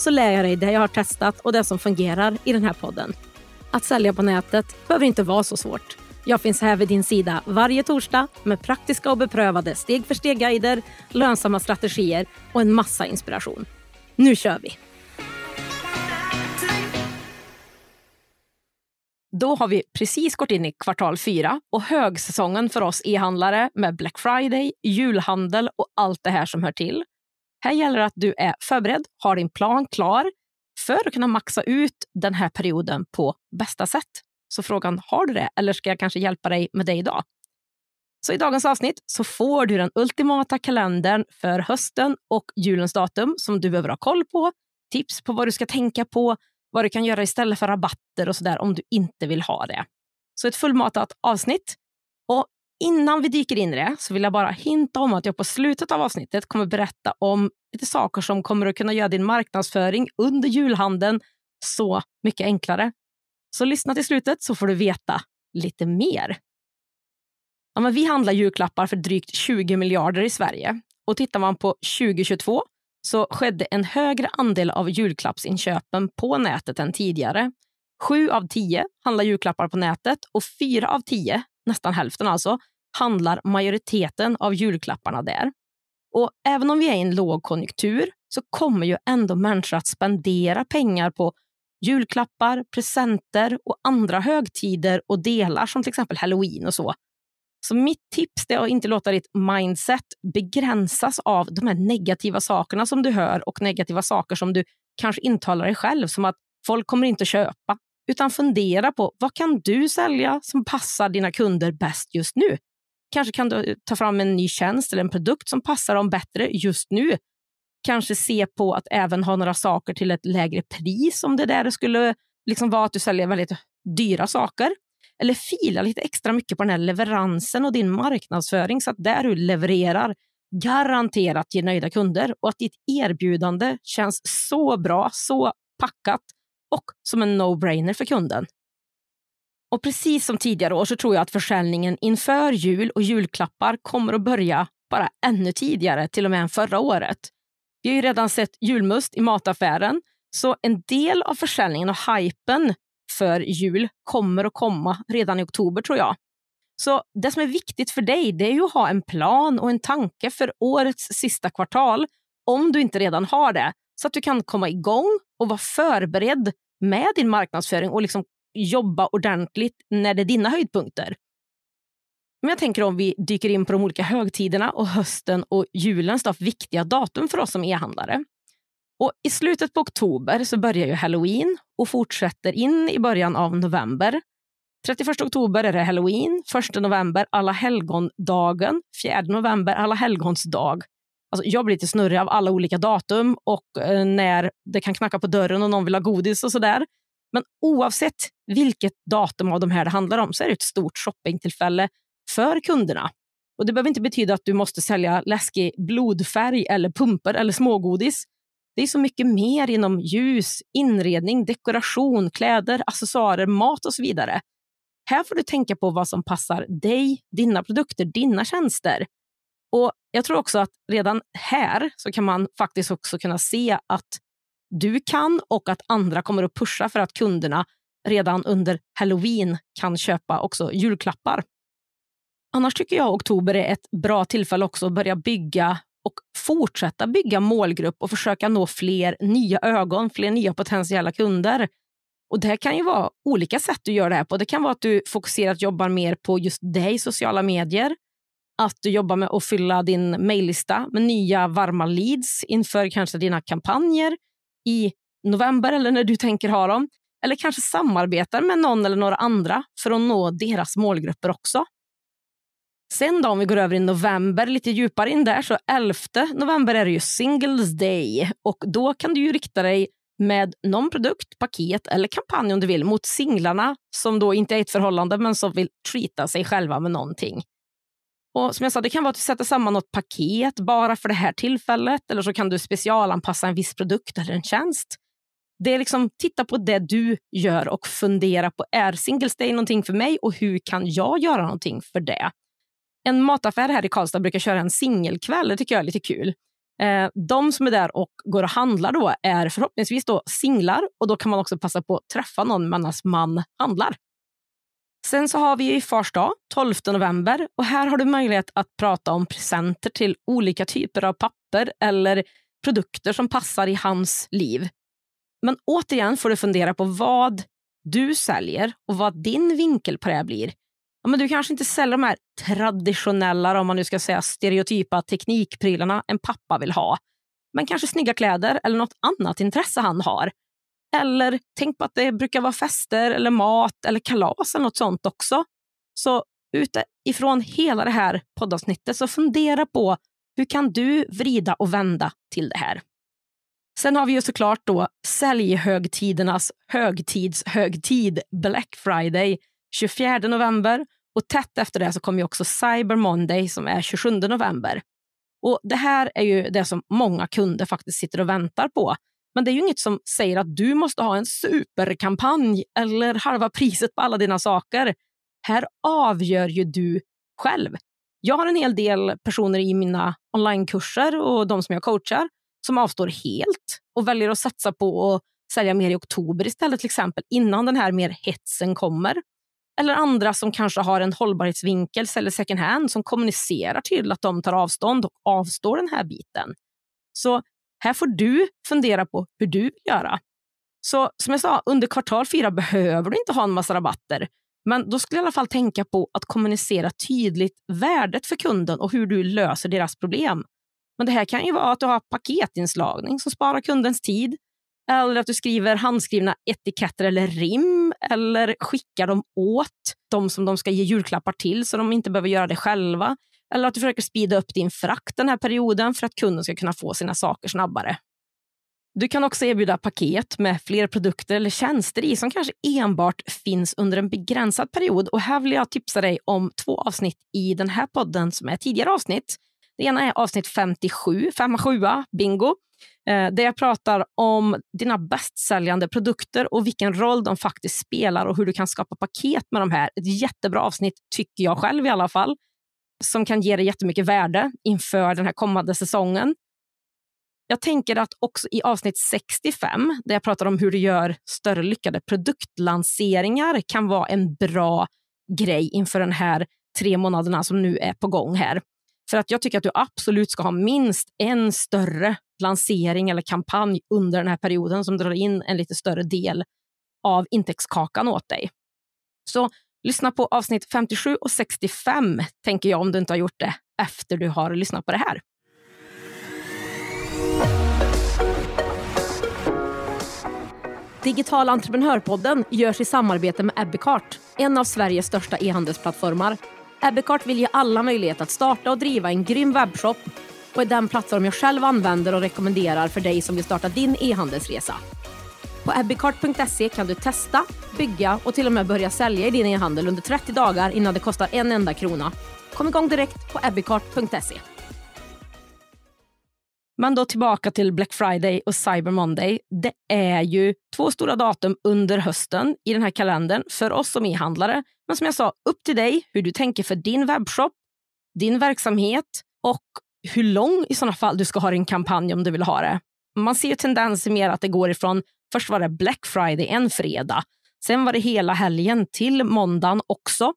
så lär jag dig det jag har testat och det som fungerar i den här podden. Att sälja på nätet behöver inte vara så svårt. Jag finns här vid din sida varje torsdag med praktiska och beprövade steg för steg-guider, lönsamma strategier och en massa inspiration. Nu kör vi! Då har vi precis gått in i kvartal fyra och högsäsongen för oss e-handlare med Black Friday, julhandel och allt det här som hör till. Här gäller det att du är förberedd, har din plan klar för att kunna maxa ut den här perioden på bästa sätt. Så frågan, har du det eller ska jag kanske hjälpa dig med det idag? Så i dagens avsnitt så får du den ultimata kalendern för hösten och julens datum som du behöver ha koll på, tips på vad du ska tänka på, vad du kan göra istället för rabatter och sådär om du inte vill ha det. Så ett fullmatat avsnitt. Och Innan vi dyker in i det så vill jag bara hinta om att jag på slutet av avsnittet kommer berätta om lite saker som kommer att kunna göra din marknadsföring under julhandeln så mycket enklare. Så lyssna till slutet så får du veta lite mer. Ja, men vi handlar julklappar för drygt 20 miljarder i Sverige. Och tittar man på 2022 så skedde en högre andel av julklappsinköpen på nätet än tidigare. Sju av tio handlar julklappar på nätet och fyra av tio nästan hälften alltså, handlar majoriteten av julklapparna där. Och även om vi är i en lågkonjunktur så kommer ju ändå människor att spendera pengar på julklappar, presenter och andra högtider och delar som till exempel halloween och så. Så mitt tips är att inte låta ditt mindset begränsas av de här negativa sakerna som du hör och negativa saker som du kanske intalar dig själv som att folk kommer inte köpa utan fundera på vad kan du sälja som passar dina kunder bäst just nu? Kanske kan du eh, ta fram en ny tjänst eller en produkt som passar dem bättre just nu. Kanske se på att även ha några saker till ett lägre pris om det där skulle liksom vara att du säljer väldigt dyra saker. Eller fila lite extra mycket på den här leveransen och din marknadsföring så att där du levererar garanterat ger nöjda kunder och att ditt erbjudande känns så bra, så packat och som en no-brainer för kunden. Och precis som tidigare år så tror jag att försäljningen inför jul och julklappar kommer att börja bara ännu tidigare, till och med än förra året. Vi har ju redan sett julmust i mataffären, så en del av försäljningen och hypen för jul kommer att komma redan i oktober tror jag. Så det som är viktigt för dig det är ju att ha en plan och en tanke för årets sista kvartal, om du inte redan har det, så att du kan komma igång och vara förberedd med din marknadsföring och liksom jobba ordentligt när det är dina höjdpunkter. Men jag tänker om vi dyker in på de olika högtiderna och hösten och julens då, viktiga datum för oss som e-handlare. Och I slutet på oktober så börjar ju halloween och fortsätter in i början av november. 31 oktober är det halloween, 1 november alla helgondagen, 4 november alla helgons dag Alltså, jag blir lite snurrig av alla olika datum och eh, när det kan knacka på dörren och någon vill ha godis och sådär. Men oavsett vilket datum av de här det handlar om så är det ett stort shoppingtillfälle för kunderna. Och Det behöver inte betyda att du måste sälja läskig blodfärg eller pumpor eller smågodis. Det är så mycket mer inom ljus, inredning, dekoration, kläder, accessoarer, mat och så vidare. Här får du tänka på vad som passar dig, dina produkter, dina tjänster. Och Jag tror också att redan här så kan man faktiskt också kunna se att du kan och att andra kommer att pusha för att kunderna redan under halloween kan köpa också julklappar. Annars tycker jag oktober är ett bra tillfälle också att börja bygga och fortsätta bygga målgrupp och försöka nå fler nya ögon, fler nya potentiella kunder. Och Det kan ju vara olika sätt du gör det här på. Det kan vara att du fokuserat jobbar mer på just dig i sociala medier att du jobbar med att fylla din mejllista med nya varma leads inför kanske dina kampanjer i november eller när du tänker ha dem. Eller kanske samarbetar med någon eller några andra för att nå deras målgrupper också. Sen då, om vi går över i november, lite djupare in där, så 11 november är det ju Singles Day och då kan du ju rikta dig med någon produkt, paket eller kampanj om du vill mot singlarna som då inte är ett förhållande men som vill treata sig själva med någonting. Och som jag sa, Det kan vara att du sätter samman något paket bara för det här tillfället eller så kan du specialanpassa en viss produkt eller en tjänst. Det är liksom, titta på det du gör och fundera på är Singles Day någonting för mig och hur kan jag göra någonting för det? En mataffär här i Karlstad brukar köra en singelkväll. Det tycker jag är lite kul. Eh, de som är där och går och handlar då är förhoppningsvis då singlar och då kan man också passa på att träffa någon medan man handlar. Sen så har vi ju Fars dag, 12 november och här har du möjlighet att prata om presenter till olika typer av papper eller produkter som passar i hans liv. Men återigen får du fundera på vad du säljer och vad din vinkel på det blir. Ja, men du kanske inte säljer de här traditionella, om man nu ska säga stereotypa teknikprylarna en pappa vill ha. Men kanske snygga kläder eller något annat intresse han har. Eller tänk på att det brukar vara fester eller mat eller kalas eller något sånt också. Så utifrån hela det här poddavsnittet så fundera på hur kan du vrida och vända till det här? Sen har vi ju såklart då säljhögtidernas högtidshögtid Black Friday 24 november och tätt efter det så kommer också Cyber Monday som är 27 november. Och Det här är ju det som många kunder faktiskt sitter och väntar på. Men det är ju inget som säger att du måste ha en superkampanj eller halva priset på alla dina saker. Här avgör ju du själv. Jag har en hel del personer i mina onlinekurser och de som jag coachar som avstår helt och väljer att satsa på att sälja mer i oktober istället till exempel innan den här mer hetsen kommer. Eller andra som kanske har en hållbarhetsvinkel, säljer second hand som kommunicerar till att de tar avstånd och avstår den här biten. Så här får du fundera på hur du vill göra. Så som jag sa, under kvartal fyra behöver du inte ha en massa rabatter. Men då skulle jag i alla fall tänka på att kommunicera tydligt värdet för kunden och hur du löser deras problem. Men det här kan ju vara att du har paketinslagning som sparar kundens tid. Eller att du skriver handskrivna etiketter eller rim eller skickar dem åt de som de ska ge julklappar till så de inte behöver göra det själva. Eller att du försöker speeda upp din frakt den här perioden för att kunden ska kunna få sina saker snabbare. Du kan också erbjuda paket med fler produkter eller tjänster i som kanske enbart finns under en begränsad period. Och Här vill jag tipsa dig om två avsnitt i den här podden som är tidigare avsnitt. Det ena är avsnitt 57, 57 bingo, eh, där jag pratar om dina bästsäljande produkter och vilken roll de faktiskt spelar och hur du kan skapa paket med de här. Ett jättebra avsnitt, tycker jag själv i alla fall som kan ge dig jättemycket värde inför den här kommande säsongen. Jag tänker att också i avsnitt 65, där jag pratar om hur du gör större lyckade produktlanseringar, kan vara en bra grej inför den här tre månaderna som nu är på gång här. För att jag tycker att du absolut ska ha minst en större lansering eller kampanj under den här perioden som drar in en lite större del av intäktskakan åt dig. Så Lyssna på avsnitt 57 och 65, tänker jag, om du inte har gjort det efter du har lyssnat på det här. Digital entreprenörpodden görs i samarbete med Ebbecart, en av Sveriges största e-handelsplattformar. Ebbecart vill ge alla möjlighet att starta och driva en grym webbshop och är den plattform jag själv använder och rekommenderar för dig som vill starta din e-handelsresa. På ebbicart.se kan du testa, bygga och till och med börja sälja i din e-handel under 30 dagar innan det kostar en enda krona. Kom igång direkt på ebbicart.se. Men då tillbaka till Black Friday och Cyber Monday. Det är ju två stora datum under hösten i den här kalendern för oss som e-handlare. Men som jag sa, upp till dig hur du tänker för din webbshop, din verksamhet och hur lång i sådana fall du ska ha din kampanj om du vill ha det. Man ser tendenser mer att det går ifrån Först var det Black Friday en fredag. Sen var det hela helgen till måndagen också.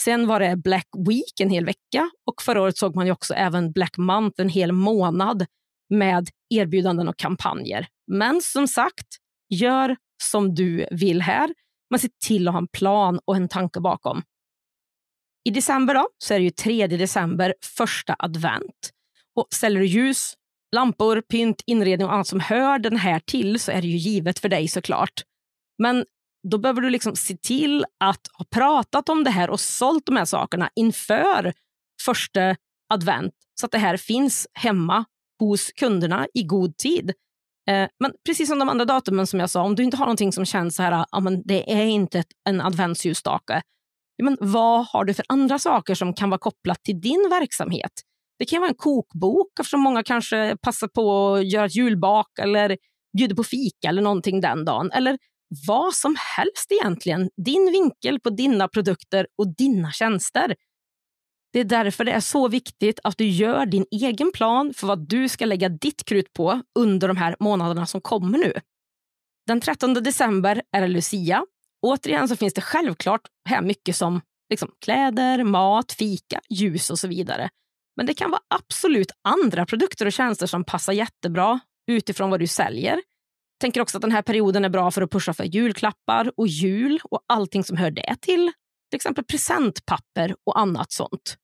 Sen var det Black Week en hel vecka och förra året såg man ju också även Black Month en hel månad med erbjudanden och kampanjer. Men som sagt, gör som du vill här. Men se till att ha en plan och en tanke bakom. I december då, så är det ju 3 december, första advent. Och säljer du ljus, lampor, pynt, inredning och annat som hör den här till så är det ju givet för dig såklart. Men då behöver du liksom se till att ha pratat om det här och sålt de här sakerna inför första advent så att det här finns hemma hos kunderna i god tid. Eh, men precis som de andra datumen som jag sa, om du inte har någonting som känns så här, ja, men det är inte ett, en adventsljusstake. Ja, men vad har du för andra saker som kan vara kopplat till din verksamhet? Det kan vara en kokbok eftersom många kanske passar på att göra ett julbak eller bjuder på fika eller någonting den dagen. Eller vad som helst egentligen. Din vinkel på dina produkter och dina tjänster. Det är därför det är så viktigt att du gör din egen plan för vad du ska lägga ditt krut på under de här månaderna som kommer nu. Den 13 december är det Lucia. Återigen så finns det självklart här mycket som liksom kläder, mat, fika, ljus och så vidare. Men det kan vara absolut andra produkter och tjänster som passar jättebra utifrån vad du säljer. Tänker också att den här perioden är bra för att pusha för julklappar och jul och allting som hör det till. Till exempel presentpapper och annat sånt.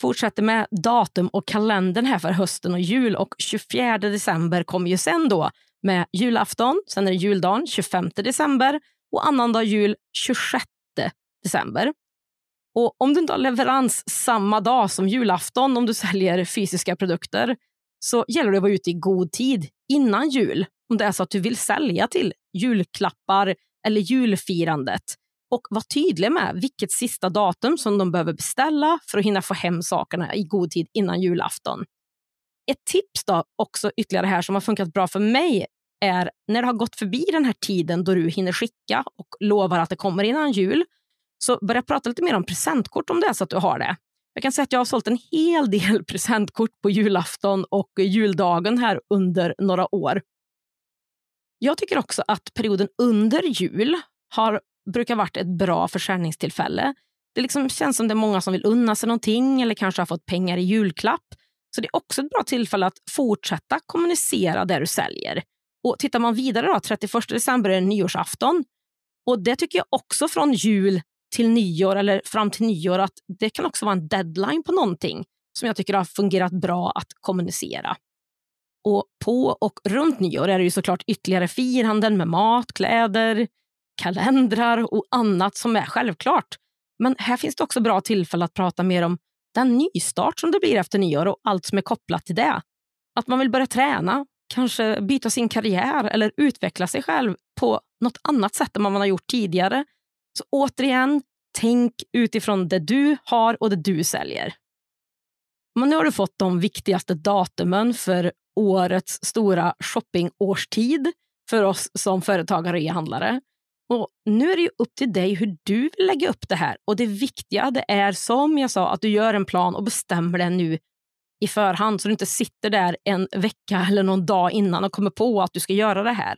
Fortsätter med datum och kalendern här för hösten och jul och 24 december kommer ju sen då med julafton, sen är det juldagen 25 december och annandag jul 26 december. Och om du inte har leverans samma dag som julafton om du säljer fysiska produkter så gäller det att vara ute i god tid innan jul om det är så att du vill sälja till julklappar eller julfirandet och var tydlig med vilket sista datum som de behöver beställa för att hinna få hem sakerna i god tid innan julafton. Ett tips då också ytterligare här som har funkat bra för mig är när det har gått förbi den här tiden då du hinner skicka och lovar att det kommer innan jul så börja prata lite mer om presentkort om det är så att du har det. Jag kan säga att jag har sålt en hel del presentkort på julafton och juldagen här under några år. Jag tycker också att perioden under jul har, brukar varit ett bra försäljningstillfälle. Det liksom känns som det är många som vill unna sig någonting eller kanske har fått pengar i julklapp. Så det är också ett bra tillfälle att fortsätta kommunicera det du säljer. Och Tittar man vidare, då, 31 december är nyårsafton. Och Det tycker jag också från jul till nyår eller fram till nyår att det kan också vara en deadline på någonting som jag tycker har fungerat bra att kommunicera. Och på och runt nyår är det ju såklart ytterligare firanden med mat, kläder, kalendrar och annat som är självklart. Men här finns det också bra tillfälle att prata mer om den nystart som det blir efter nyår och allt som är kopplat till det. Att man vill börja träna, kanske byta sin karriär eller utveckla sig själv på något annat sätt än vad man har gjort tidigare. Så återigen, tänk utifrån det du har och det du säljer. Men nu har du fått de viktigaste datumen för årets stora shoppingårstid för oss som företagare och e-handlare. Och nu är det upp till dig hur du vill lägga upp det här. Och Det viktiga det är som jag sa att du gör en plan och bestämmer den nu i förhand så du inte sitter där en vecka eller någon dag innan och kommer på att du ska göra det här.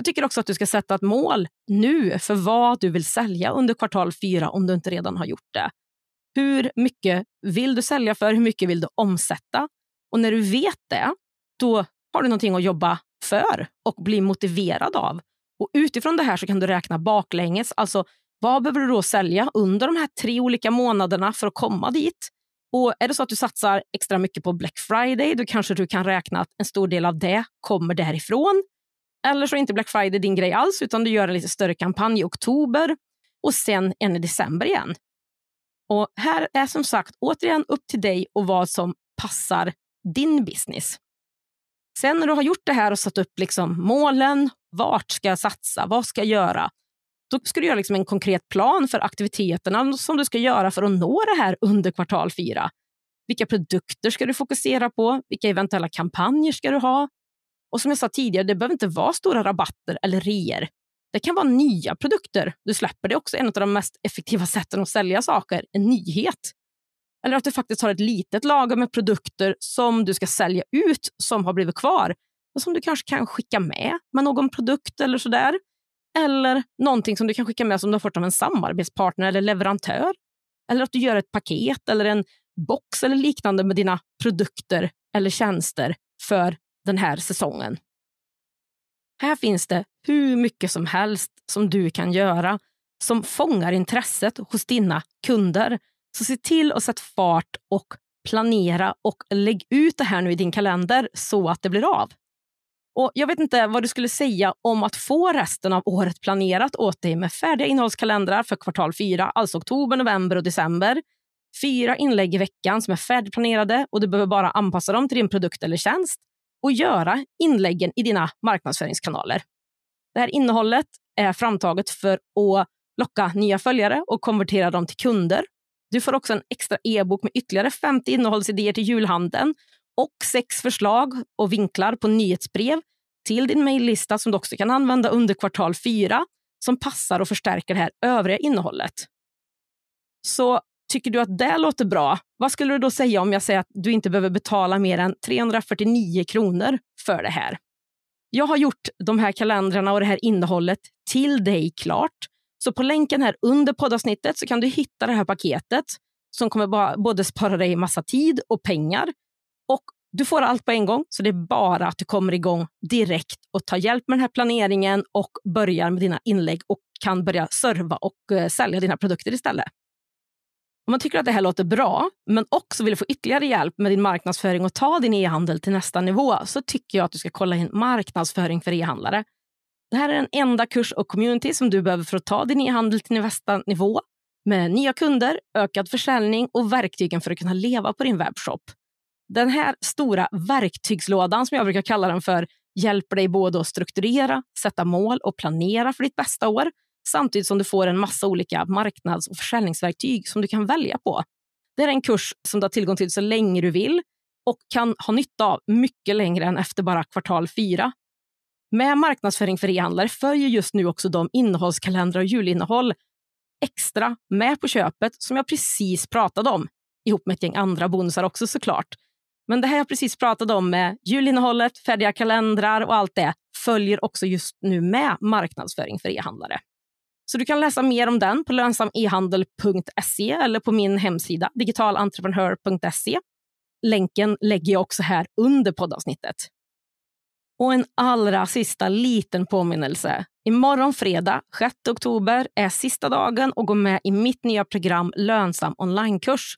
Jag tycker också att du ska sätta ett mål nu för vad du vill sälja under kvartal fyra om du inte redan har gjort det. Hur mycket vill du sälja för? Hur mycket vill du omsätta? Och när du vet det, då har du någonting att jobba för och bli motiverad av. Och Utifrån det här så kan du räkna baklänges. Alltså, vad behöver du då sälja under de här tre olika månaderna för att komma dit? Och Är det så att du satsar extra mycket på Black Friday, då kanske du kan räkna att en stor del av det kommer därifrån. Eller så är inte Black Friday din grej alls, utan du gör en lite större kampanj i oktober och sen en i december igen. Och Här är som sagt återigen upp till dig och vad som passar din business. Sen när du har gjort det här och satt upp liksom målen, vart ska jag satsa, vad ska jag göra? Då ska du göra liksom en konkret plan för aktiviteterna som du ska göra för att nå det här under kvartal fyra. Vilka produkter ska du fokusera på? Vilka eventuella kampanjer ska du ha? Och som jag sa tidigare, det behöver inte vara stora rabatter eller reor. Det kan vara nya produkter du släpper. Det är också en av de mest effektiva sätten att sälja saker, en nyhet. Eller att du faktiskt har ett litet lager med produkter som du ska sälja ut som har blivit kvar. Och som du kanske kan skicka med med någon produkt eller sådär. Eller någonting som du kan skicka med som du har fått av en samarbetspartner eller leverantör. Eller att du gör ett paket eller en box eller liknande med dina produkter eller tjänster för den här säsongen. Här finns det hur mycket som helst som du kan göra som fångar intresset hos dina kunder. Så se till att sätta fart och planera och lägg ut det här nu i din kalender så att det blir av. Och Jag vet inte vad du skulle säga om att få resten av året planerat åt dig med färdiga innehållskalendrar för kvartal fyra, alltså oktober, november och december. Fyra inlägg i veckan som är färdigplanerade och du behöver bara anpassa dem till din produkt eller tjänst och göra inläggen i dina marknadsföringskanaler. Det här innehållet är framtaget för att locka nya följare och konvertera dem till kunder. Du får också en extra e-bok med ytterligare 50 innehållsidéer till julhandeln och sex förslag och vinklar på nyhetsbrev till din mejllista som du också kan använda under kvartal fyra som passar och förstärker det här övriga innehållet. Så tycker du att det låter bra, vad skulle du då säga om jag säger att du inte behöver betala mer än 349 kronor för det här? Jag har gjort de här kalendrarna och det här innehållet till dig klart. Så på länken här under poddavsnittet så kan du hitta det här paketet som kommer både spara dig massa tid och pengar. Och du får allt på en gång, så det är bara att du kommer igång direkt och tar hjälp med den här planeringen och börjar med dina inlägg och kan börja serva och eh, sälja dina produkter istället. Om man tycker att det här låter bra, men också vill få ytterligare hjälp med din marknadsföring och ta din e-handel till nästa nivå, så tycker jag att du ska kolla in marknadsföring för e-handlare. Det här är den enda kurs och community som du behöver för att ta din e-handel till nästa nivå med nya kunder, ökad försäljning och verktygen för att kunna leva på din webbshop. Den här stora verktygslådan, som jag brukar kalla den för, hjälper dig både att strukturera, sätta mål och planera för ditt bästa år samtidigt som du får en massa olika marknads och försäljningsverktyg som du kan välja på. Det är en kurs som du har tillgång till så länge du vill och kan ha nytta av mycket längre än efter bara kvartal fyra. Med marknadsföring för e-handlare följer just nu också de innehållskalendrar och julinnehåll extra med på köpet som jag precis pratade om, ihop med ett gäng andra bonusar också såklart. Men det här jag precis pratade om med julinnehållet, färdiga kalendrar och allt det följer också just nu med marknadsföring för e-handlare. Så du kan läsa mer om den på lönsamehandel.se eller på min hemsida digitalentreprenör.se. Länken lägger jag också här under poddavsnittet. Och en allra sista liten påminnelse. Imorgon fredag, 6 oktober, är sista dagen att gå med i mitt nya program Lönsam onlinekurs.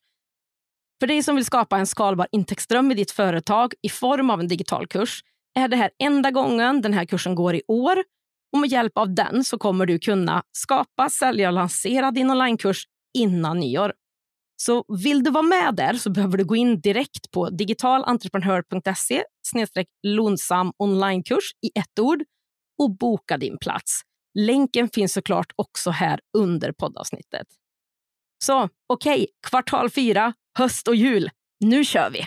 För dig som vill skapa en skalbar intäktsström i ditt företag i form av en digital kurs är det här enda gången den här kursen går i år och med hjälp av den så kommer du kunna skapa, sälja och lansera din onlinekurs innan nyår. Så vill du vara med där så behöver du gå in direkt på digitalentreprenör.se lonsam onlinekurs i ett ord och boka din plats. Länken finns såklart också här under poddavsnittet. Så okej, okay, kvartal fyra, höst och jul. Nu kör vi!